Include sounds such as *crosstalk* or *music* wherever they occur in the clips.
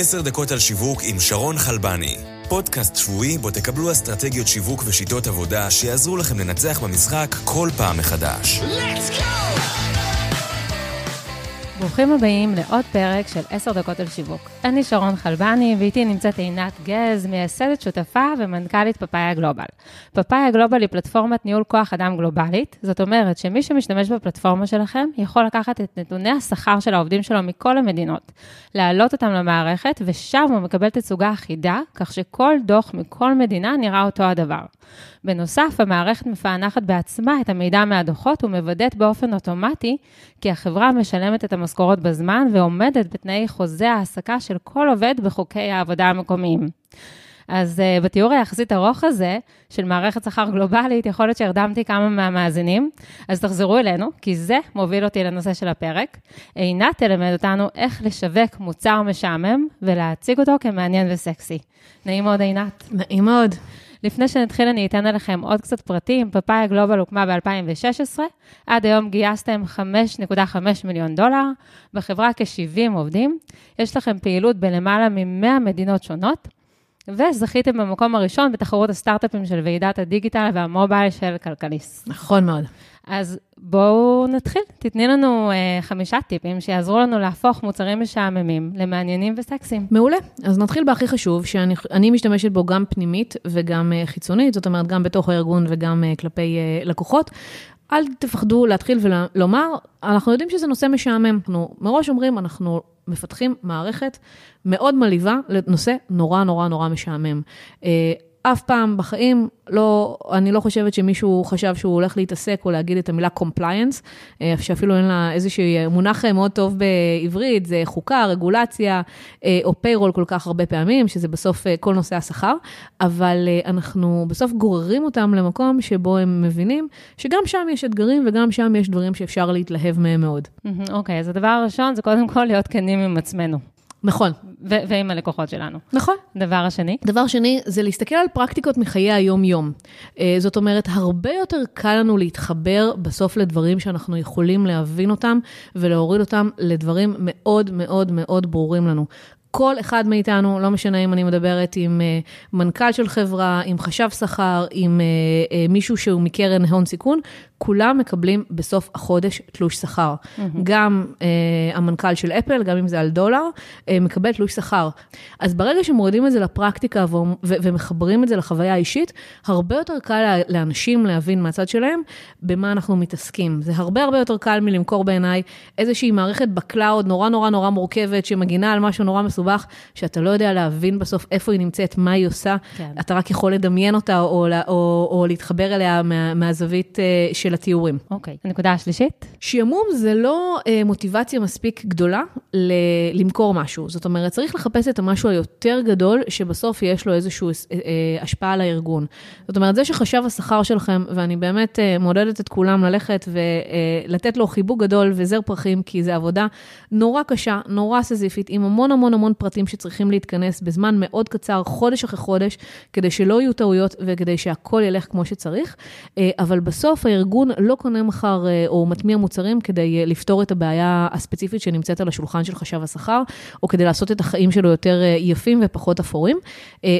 עשר דקות על שיווק עם שרון חלבני. פודקאסט שבועי בו תקבלו אסטרטגיות שיווק ושיטות עבודה שיעזרו לכם לנצח במשחק כל פעם מחדש. Let's go! ברוכים הבאים לעוד פרק של 10 דקות על שיווק. אני שרון חלבני, ואיתי נמצאת עינת גז, מייסדת שותפה ומנכ"לית פאפאיה גלובל. פאפאיה גלובל היא פלטפורמת ניהול כוח אדם גלובלית, זאת אומרת שמי שמשתמש בפלטפורמה שלכם יכול לקחת את נתוני השכר של העובדים שלו מכל המדינות, להעלות אותם למערכת, ושם הוא מקבל תצוגה אחידה, כך שכל דוח מכל מדינה נראה אותו הדבר. בנוסף, המערכת מפענחת בעצמה את המידע מהדוחות ומוודאת באופן אוטומטי כי החברה משלמת את המשכורות בזמן ועומדת בתנאי חוזה ההעסקה של כל עובד בחוקי העבודה המקומיים. אז uh, בתיאור היחסית ארוך הזה, של מערכת שכר גלובלית, יכול להיות שהרדמתי כמה מהמאזינים, אז תחזרו אלינו, כי זה מוביל אותי לנושא של הפרק. עינת תלמד אותנו איך לשווק מוצר משעמם ולהציג אותו כמעניין וסקסי. נעים מאוד, עינת. נעים מאוד. לפני שנתחיל, אני אתן עליכם עוד קצת פרטים. פאפאיה גלובל הוקמה ב-2016, עד היום גייסתם 5.5 מיליון דולר, בחברה כ-70 עובדים. יש לכם פעילות בלמעלה מ-100 מדינות שונות, וזכיתם במקום הראשון בתחרות הסטארט-אפים של ועידת הדיגיטל והמובייל של כלכליסט. נכון מאוד. אז בואו נתחיל. תתני לנו אה, חמישה טיפים שיעזרו לנו להפוך מוצרים משעממים למעניינים וסקסיים. מעולה. אז נתחיל בהכי חשוב, שאני משתמשת בו גם פנימית וגם אה, חיצונית, זאת אומרת, גם בתוך הארגון וגם אה, כלפי אה, לקוחות. אל תפחדו להתחיל ולומר, אנחנו יודעים שזה נושא משעמם. אנחנו מראש אומרים, אנחנו מפתחים מערכת מאוד מלאיבה לנושא נורא נורא נורא משעמם. אה, אף פעם בחיים, לא, אני לא חושבת שמישהו חשב שהוא הולך להתעסק או להגיד את המילה compliance, אה, שאפילו אין לה איזשהו מונח מאוד טוב בעברית, זה חוקה, רגולציה, אה, או payroll כל כך הרבה פעמים, שזה בסוף אה, כל נושא השכר, אבל אנחנו בסוף גוררים אותם למקום שבו הם מבינים שגם שם יש אתגרים וגם שם יש דברים שאפשר להתלהב מהם מאוד. אוקיי, okay, אז הדבר הראשון זה קודם כל להיות כנים עם עצמנו. נכון. ו- ועם הלקוחות שלנו. נכון. דבר השני? דבר שני, זה להסתכל על פרקטיקות מחיי היום-יום. אה, זאת אומרת, הרבה יותר קל לנו להתחבר בסוף לדברים שאנחנו יכולים להבין אותם ולהוריד אותם לדברים מאוד מאוד מאוד ברורים לנו. כל אחד מאיתנו, לא משנה אם אני מדברת עם uh, מנכ"ל של חברה, עם חשב שכר, עם uh, uh, מישהו שהוא מקרן הון סיכון, כולם מקבלים בסוף החודש תלוש שכר. Mm-hmm. גם uh, המנכ"ל של אפל, גם אם זה על דולר, uh, מקבל תלוש שכר. אז ברגע שמורידים את זה לפרקטיקה ו- ו- ומחברים את זה לחוויה האישית, הרבה יותר קל לאנשים להבין מהצד שלהם במה אנחנו מתעסקים. זה הרבה הרבה יותר קל מלמכור בעיניי איזושהי מערכת ב cloud נורא נורא נורא מורכבת, שמגינה על משהו נורא מסובך. שאתה לא יודע להבין בסוף איפה היא נמצאת, מה היא עושה, כן. אתה רק יכול לדמיין אותה או, או, או, או להתחבר אליה מה, מהזווית uh, של התיאורים. אוקיי. הנקודה השלישית? שעמום זה לא uh, מוטיבציה מספיק גדולה ל- למכור משהו. זאת אומרת, צריך לחפש את המשהו היותר גדול, שבסוף יש לו איזושהי uh, uh, השפעה על הארגון. זאת אומרת, זה שחשב השכר שלכם, ואני באמת uh, מעודדת את כולם ללכת ולתת uh, לו חיבוק גדול וזר פרחים, כי זו עבודה נורא קשה, נורא סזיפית, עם המון המון המון פרטים שצריכים להתכנס בזמן מאוד קצר, חודש אחרי חודש, כדי שלא יהיו טעויות וכדי שהכל ילך כמו שצריך. אה, אבל בסוף הארגון לא קונה מחר אה, או מטמיע מוצרים כדי אה, לפתור את הבעיה הספציפית שנמצאת על השולחן של חשב השכר, או כדי לעשות את החיים שלו יותר יפים ופחות אפורים.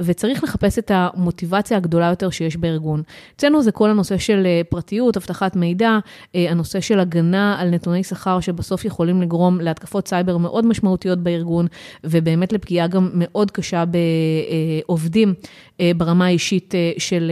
וצריך לחפש את המוטיבציה הגדולה יותר שיש בארגון. אצלנו זה כל הנושא של פרטיות, אבטחת מידע, הנושא של הגנה על נתוני שכר שבסוף יכולים לגרום להתקפות סייבר מאוד משמעותיות בארגון, ובאמת לפגיעה גם מאוד קשה בעובדים אה, ברמה האישית אה, של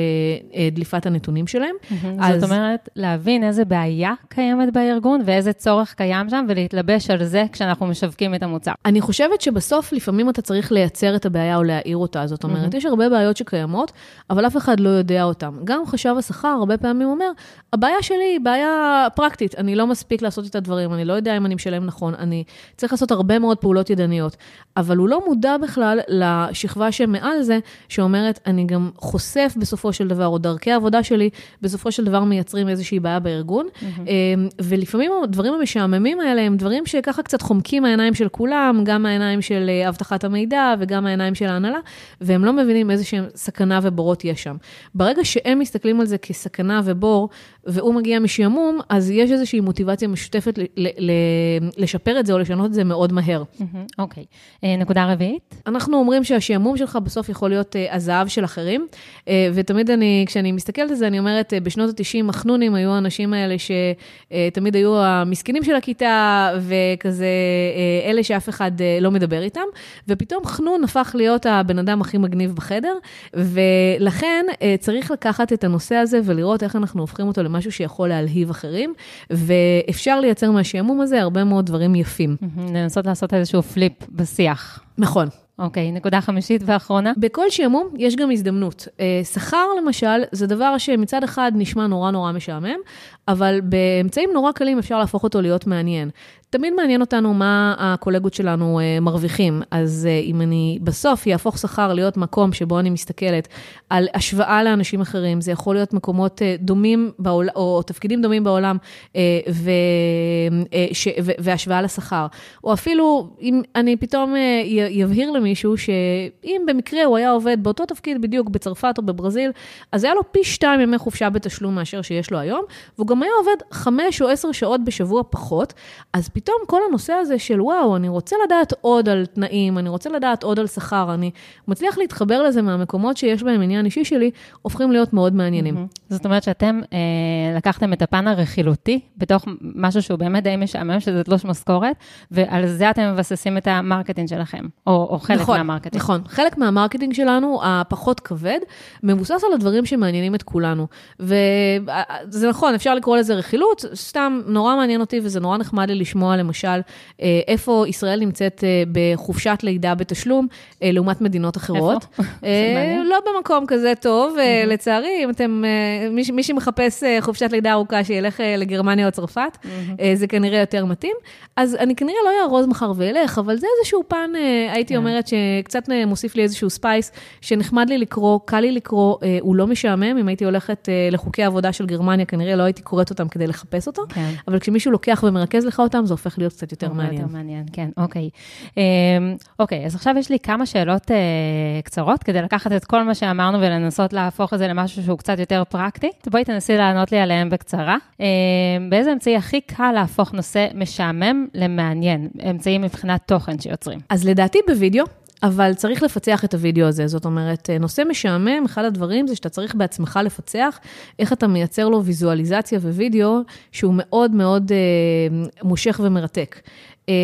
אה, דליפת הנתונים שלהם. אז... זאת אומרת, להבין איזה בעיה קיימת בארגון ואיזה צורך קיים שם, ולהתלבש על זה כשאנחנו משווקים את המוצר. אני חושבת שבסוף לפעמים אתה צריך לייצר את הבעיה או להעיר אותה. זאת אומרת, יש הרבה בעיות שקיימות, אבל אף אחד לא יודע אותן. גם חשב השכר הרבה פעמים אומר, הבעיה שלי היא בעיה פרקטית, אני לא מספיק לעשות את הדברים, אני לא יודע אם אני משלם נכון, אני צריך לעשות הרבה מאוד פעולות ידניות. אבל הוא לא מודע בכלל לשכבה שמעל זה, שאומרת, אני גם חושף בסופו של דבר, או דרכי העבודה שלי, בסופו של דבר מייצרים איזושהי בעיה בארגון. ולפעמים הדברים המשעממים האלה הם דברים שככה קצת חומקים מהעיניים של כולם, גם מהעיניים של אבטחת המידע וגם מהעיניים של ההנהלה, והם לא מבינים איזה שהם סכנה ובורות יש שם. ברגע שהם מסתכלים על זה כסכנה ובור, והוא מגיע משעמום, אז יש איזושהי מוטיבציה משותפת לשפר את זה או לשנות את זה מאוד מהר. אוקיי. אה, נקודה רביעית? אנחנו אומרים שהשעמום שלך בסוף יכול להיות אה, הזהב של אחרים, אה, ותמיד אני, כשאני מסתכלת על זה, אני אומרת, בשנות ה-90 החנונים היו האנשים האלה שתמיד היו המסכנים של הכיתה, וכזה אלה שאף אחד לא מדבר איתם, ופתאום חנון הפך להיות הבן אדם הכי מגניב בחדר, ולכן צריך לקחת את הנושא הזה ולראות איך אנחנו הופכים אותו למה משהו שיכול להלהיב אחרים, ואפשר לייצר מהשעמום הזה הרבה מאוד דברים יפים. לנסות לעשות איזשהו פליפ בשיח. נכון. אוקיי, נקודה חמישית ואחרונה. בכל שעמום יש גם הזדמנות. אה, שכר, למשל, זה דבר שמצד אחד נשמע נורא נורא משעמם, אבל באמצעים נורא קלים אפשר להפוך אותו להיות מעניין. תמיד מעניין אותנו מה הקולגות שלנו uh, מרוויחים, אז uh, אם אני בסוף יהפוך שכר להיות מקום שבו אני מסתכלת על השוואה לאנשים אחרים, זה יכול להיות מקומות uh, דומים בעולם, או, תפקידים דומים בעולם, ו, ש, ו, והשוואה לשכר. או אפילו, אם אני פתאום יבהיר למישהו שאם במקרה הוא היה עובד באותו תפקיד בדיוק בצרפת או בברזיל, אז היה לו פי שתיים ימי חופשה בתשלום מאשר שיש לו היום, והוא גם היה עובד חמש או עשר שעות בשבוע פחות, אז פתאום כל הנושא הזה של וואו, אני רוצה לדעת עוד על תנאים, אני רוצה לדעת עוד על שכר, אני מצליח להתחבר לזה מהמקומות שיש בהם עניין אישי שלי, הופכים להיות מאוד מעניינים. Mm-hmm. זאת אומרת שאתם אה, לקחתם את הפן הרכילותי בתוך משהו שהוא באמת די משעמם, שזה תלוש משכורת, ועל זה אתם מבססים את ה marketing שלכם, או, או חלק נכון, מה marketing. נכון, חלק מה marketing שלנו, הפחות כבד, מבוסס על הדברים שמעניינים את כולנו. וזה נכון, אפשר לקרוא לזה רכילות, סתם נורא מעניין אותי וזה נורא נחמד לי לשמוע למשל, אה, איפה ישראל נמצאת אה, בחופשת לידה בתשלום, אה, לעומת מדינות אחרות. איפה? לא במקום כזה טוב, לצערי, אם אתם, מי, שמחפש חופשת לידה ארוכה, שילך לגרמניה או צרפת, זה כנראה יותר מתאים. אז אני כנראה לא אארוז מחר ואלך, אבל זה איזשהו פן, הייתי כן. אומרת, שקצת מוסיף לי איזשהו space, שנחמד לי לקרוא, קל לי לקרוא, הוא לא משעמם, אם הייתי הולכת לחוקי העבודה של גרמניה, כנראה לא הייתי קוראת אותם כדי לחפש אותו, כן. אבל כשמישהו לוקח ומרכז לך אותם, זה הופך להיות קצת יותר מעניין. יותר מעניין, כן, אוקיי. אמ, אוקיי, אז עכשיו יש לי כמה שאלות אה, קצרות, כדי לקחת את כל מה שאמרנו ולנסות להפוך את זה למשהו שהוא קצת יותר פרקטי. בואי תנסי לענות לי עליהם בקצרה. אמ, באיזה אמצעי הכי קל להפוך נושא משעמם למעניין? אמצעים מבחינת תוכן שיוצרים. אז לדעתי בווידאו. אבל צריך לפצח את הוידאו הזה. זאת אומרת, נושא משעמם, אחד הדברים זה שאתה צריך בעצמך לפצח איך אתה מייצר לו ויזואליזציה ווידאו שהוא מאוד מאוד אה, מושך ומרתק. אה,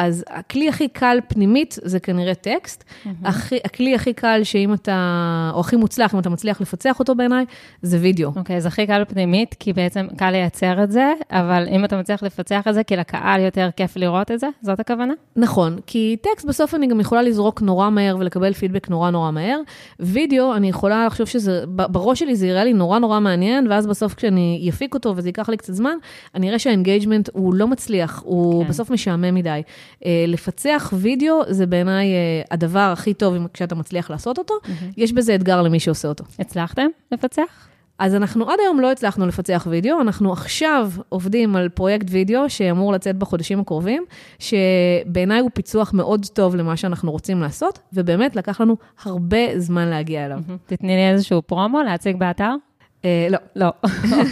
אז הכלי הכי קל פנימית זה כנראה טקסט. Mm-hmm. הכי, הכלי הכי קל שאם אתה, או הכי מוצלח, אם אתה מצליח לפצח אותו בעיניי, זה וידאו. אוקיי, okay, אז הכי קל פנימית, כי בעצם קל לייצר את זה, אבל אם אתה מצליח לפצח את זה, כי לקהל יותר כיף לראות את זה, זאת הכוונה? נכון, כי טקסט בסוף אני גם יכולה לזרוק נורא מהר ולקבל פידבק נורא נורא מהר. וידאו, אני יכולה לחשוב שזה, בראש שלי זה יראה לי נורא נורא מעניין, ואז בסוף כשאני אפיק אותו וזה ייקח לי קצת זמן, אני אראה שה engagement הוא לא מצליח, הוא כן. בסוף משעמם מדי. אה, לפצח וידאו זה בעיניי אה, הדבר הכי טוב כשאתה מצליח לעשות אותו. אמ-הממ. יש בזה אתגר למי שעושה אותו. הצלחתם לפצח? אז אנחנו עד היום לא הצלחנו לפצח וידאו, אנחנו עכשיו עובדים על פרויקט וידאו שאמור לצאת בחודשים הקרובים, שבעיניי הוא פיצוח מאוד טוב למה שאנחנו רוצים לעשות, ובאמת לקח לנו הרבה זמן להגיע אליו. תתני לי איזשהו פרומו להציג באתר. אה, לא. לא,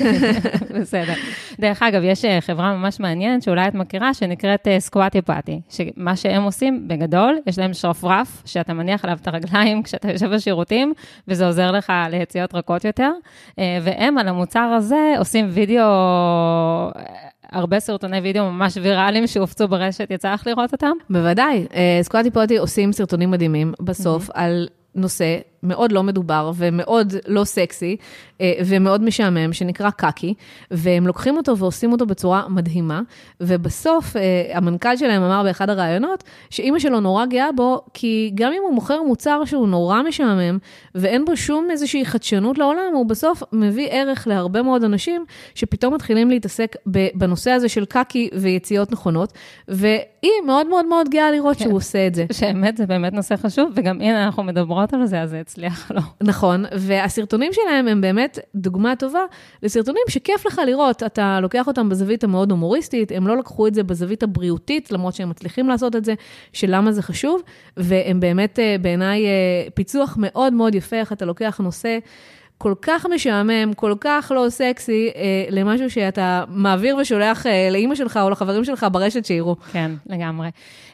*laughs* בסדר. דרך אגב, יש אה, חברה ממש מעניינת, שאולי את מכירה, שנקראת סקואטי אה, פאטי, שמה שהם עושים, בגדול, יש להם שרפרף, שאתה מניח עליו את הרגליים *laughs* כשאתה יושב בשירותים, וזה עוזר לך ליציאות רכות יותר, והם על המוצר הזה עושים וידאו... הרבה סרטוני וידאו ממש ויראליים שהופצו ברשת, יצא לך לראות אותם? בוודאי. סקואטי פוטי עושים סרטונים מדהימים בסוף על נושא מאוד לא מדובר ומאוד לא סקסי אה, ומאוד משעמם, שנקרא קקי, והם לוקחים אותו ועושים אותו בצורה מדהימה, ובסוף אה, המנכ"ל שלהם אמר באחד הראיונות, שאימא שלו נורא גאה בו, כי גם אם הוא מוכר מוצר שהוא נורא משעמם, ואין בו שום איזושהי חדשנות לעולם, הוא בסוף מביא ערך להרבה מאוד אנשים, שפתאום מתחילים להתעסק בנושא הזה של קקי ויציאות נכונות, והיא מאוד מאוד מאוד גאה לראות כן. שהוא עושה את זה. שאמת, זה באמת נושא חשוב, וגם הנה אנחנו מדברות על זה, אז מצליח לו. נכון, והסרטונים שלהם הם באמת דוגמה טובה לסרטונים שכיף לך לראות. אתה לוקח אותם בזווית המאוד הומוריסטית, הם לא לקחו את זה בזווית הבריאותית, למרות שהם מצליחים לעשות את זה, של למה זה חשוב, והם באמת אה, בעיניי אה, פיצוח מאוד מאוד יפה, איך אתה לוקח נושא. כל כך משעמם, כל כך לא סקסי, אה, למשהו שאתה מעביר ושולח אה, לאימא שלך או לחברים שלך ברשת שיראו. כן, לגמרי.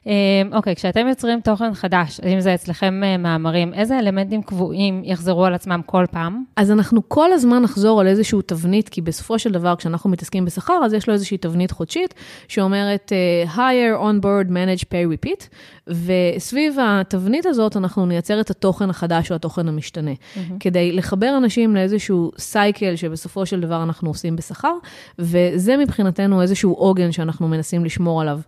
אה, אוקיי, כשאתם יוצרים תוכן חדש, אם זה אצלכם אה, מאמרים, איזה אלמנטים קבועים יחזרו על עצמם כל פעם? אז אנחנו כל הזמן נחזור על איזושהי תבנית, כי בסופו של דבר, כשאנחנו מתעסקים בשכר, אז יש לו איזושהי תבנית חודשית, שאומרת uh, hire, on board, manage, pay, repeat, וסביב התבנית הזאת אנחנו נייצר את התוכן החדש או התוכן המשתנה, mm-hmm. כדי לחבר אנשים לאיזשהו סייקל שבסופו של דבר אנחנו עושים בשכר, וזה מבחינתנו איזשהו עוגן שאנחנו מנסים לשמור עליו.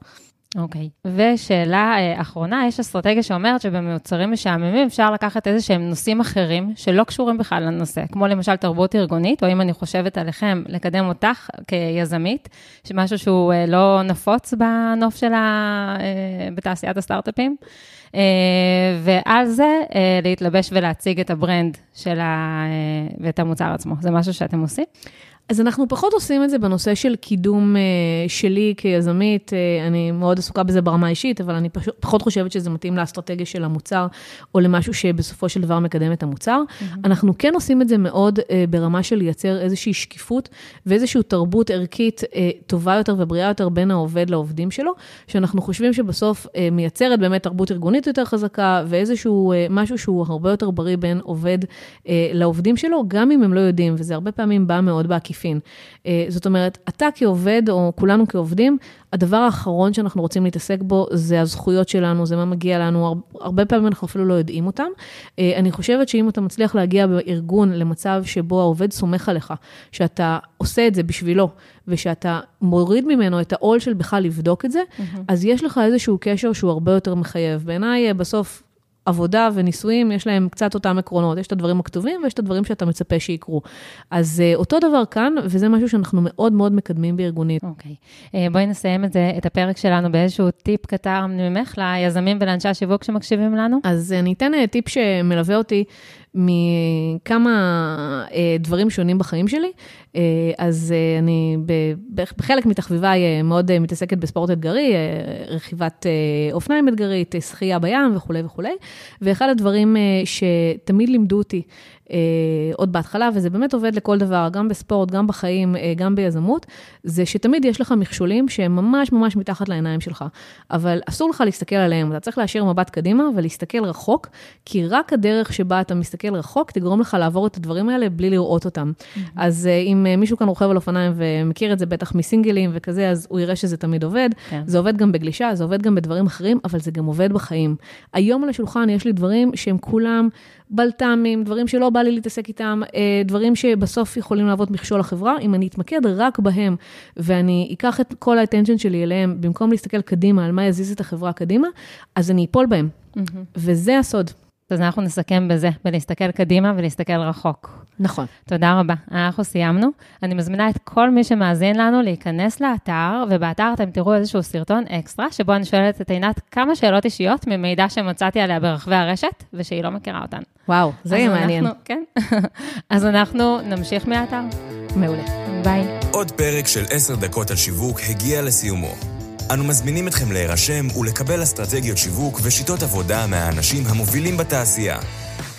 אוקיי. Okay. ושאלה אה, אחרונה, יש אסטרטגיה שאומרת שבמוצרים משעממים אפשר לקחת איזה שהם נושאים אחרים שלא קשורים בכלל לנושא, כמו למשל תרבות ארגונית, או אם אני חושבת עליכם, לקדם אותך כיזמית, שמשהו שהוא אה, לא נפוץ בנוף שלה, אה, בתעשיית הסטארט-אפים. ועל זה להתלבש ולהציג את הברנד שלה ואת המוצר עצמו. זה משהו שאתם עושים? אז אנחנו פחות עושים את זה בנושא של קידום uh, שלי כיזמית, uh, אני מאוד עסוקה בזה ברמה האישית, אבל אני פחות חושבת שזה מתאים לאסטרטגיה של המוצר, או למשהו שבסופו של דבר מקדם את המוצר. Mm-hmm. אנחנו כן עושים את זה מאוד uh, ברמה של לייצר איזושהי שקיפות ואיזושהי תרבות ערכית טובה יותר ובריאה יותר בין העובד לעובדים שלו, שאנחנו חושבים שבסוף מייצרת באמת תרבות ארגונית יותר חזקה, ואיזשהו משהו שהוא הרבה יותר בריא בין עובד לעובדים שלו, גם אם הם לא יודעים, וזה הרבה פעמים בא מאוד בעקיפין. בעקיפין. אה, זאת אומרת, אתה כעובד, או כולנו כעובדים, הדבר האחרון שאנחנו רוצים להתעסק בו זה הזכויות שלנו, זה מה מגיע לנו, הרבה פעמים אנחנו אפילו לא יודעים אותם. אה, אני חושבת שאם אתה מצליח להגיע בארגון למצב שבו העובד סומך עליך, שאתה עושה את זה בשבילו, ושאתה מוריד ממנו את העול של בכלל לבדוק את זה, mm-hmm. אז יש לך איזשהו קשר שהוא הרבה יותר מחייב. בעיניי, בסוף, עבודה ונישואים, יש להם קצת אותם עקרונות. יש את הדברים הכתובים ויש את הדברים שאתה מצפה שיקרו. אז uh, אותו דבר כאן, וזה משהו שאנחנו מאוד מאוד מקדמים בארגונית. אוקיי. Okay. אה, בואי נסיים את זה, את הפרק שלנו באיזשהו טיפ קטר ממך ליזמים ולאנשי השיווק שמקשיבים לנו. אז uh, אני אתן טיפ שמלווה אותי מכמה uh, דברים שונים בחיים שלי. Uh, אז uh, אני בחלק מתחביביי uh, מאוד uh, מתעסקת בספורט אתגרי, uh, רכיבת uh, אופניים אתגרית, שחייה בים וכולי וכולי. ואחד הדברים uh, שתמיד לימדו אותי, אה, עוד בהתחלה, וזה באמת עובד לכל דבר, גם בספורט, גם בחיים, אה, גם ביזמות, זה שתמיד יש לך מכשולים שהם ממש ממש מתחת לעיניים שלך. אבל אסור לך להסתכל עליהם, אתה צריך להשאיר מבט קדימה ולהסתכל רחוק, כי רק הדרך שבה אתה מסתכל רחוק תגרום לך לעבור את הדברים האלה בלי לראות אותם. Mm-hmm. אז אה, אם אה, מישהו כאן רוכב על אופניים ומכיר את זה בטח מסינגלים וכזה, אז הוא יראה שזה תמיד עובד. כן. זה עובד גם בגלישה, זה עובד גם בדברים אחרים, אבל זה גם עובד בחיים. היום על השולחן יש לי דברים שהם כולם בלת"מים, דברים שלא בא לי להתעסק איתם, אה, דברים שבסוף יכולים להוות מכשול לחברה, אם אני אתמקד רק בהם, ואני אקח את כל האטנשן שלי אליהם, במקום להסתכל קדימה על מה יזיז את החברה קדימה, אז אני אפול בהם. Mm-hmm. וזה הסוד. אז אנחנו נסכם בזה, ולהסתכל קדימה ולהסתכל רחוק. נכון. תודה רבה. אנחנו סיימנו. אני מזמינה את כל מי שמאזין לנו להיכנס לאתר, ובאתר אתם תראו איזשהו סרטון אקסטרה, שבו אני שואלת את עינת כמה שאלות אישיות ממידע שמצאתי עליה ברחבי הרשת, ושהיא לא מכירה אותן. וואו, זה יהיה מעניין. כן. *laughs* אז אנחנו נמשיך מהאתר. מעולה. ביי. עוד פרק של 10 דקות על שיווק הגיע לסיומו. אנו מזמינים אתכם להירשם ולקבל אסטרטגיות שיווק ושיטות עבודה מהאנשים המובילים בתעשייה.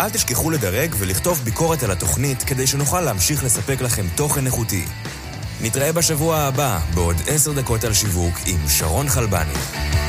אל תשכחו לדרג ולכתוב ביקורת על התוכנית כדי שנוכל להמשיך לספק לכם תוכן איכותי. נתראה בשבוע הבא בעוד עשר דקות על שיווק עם שרון חלבני.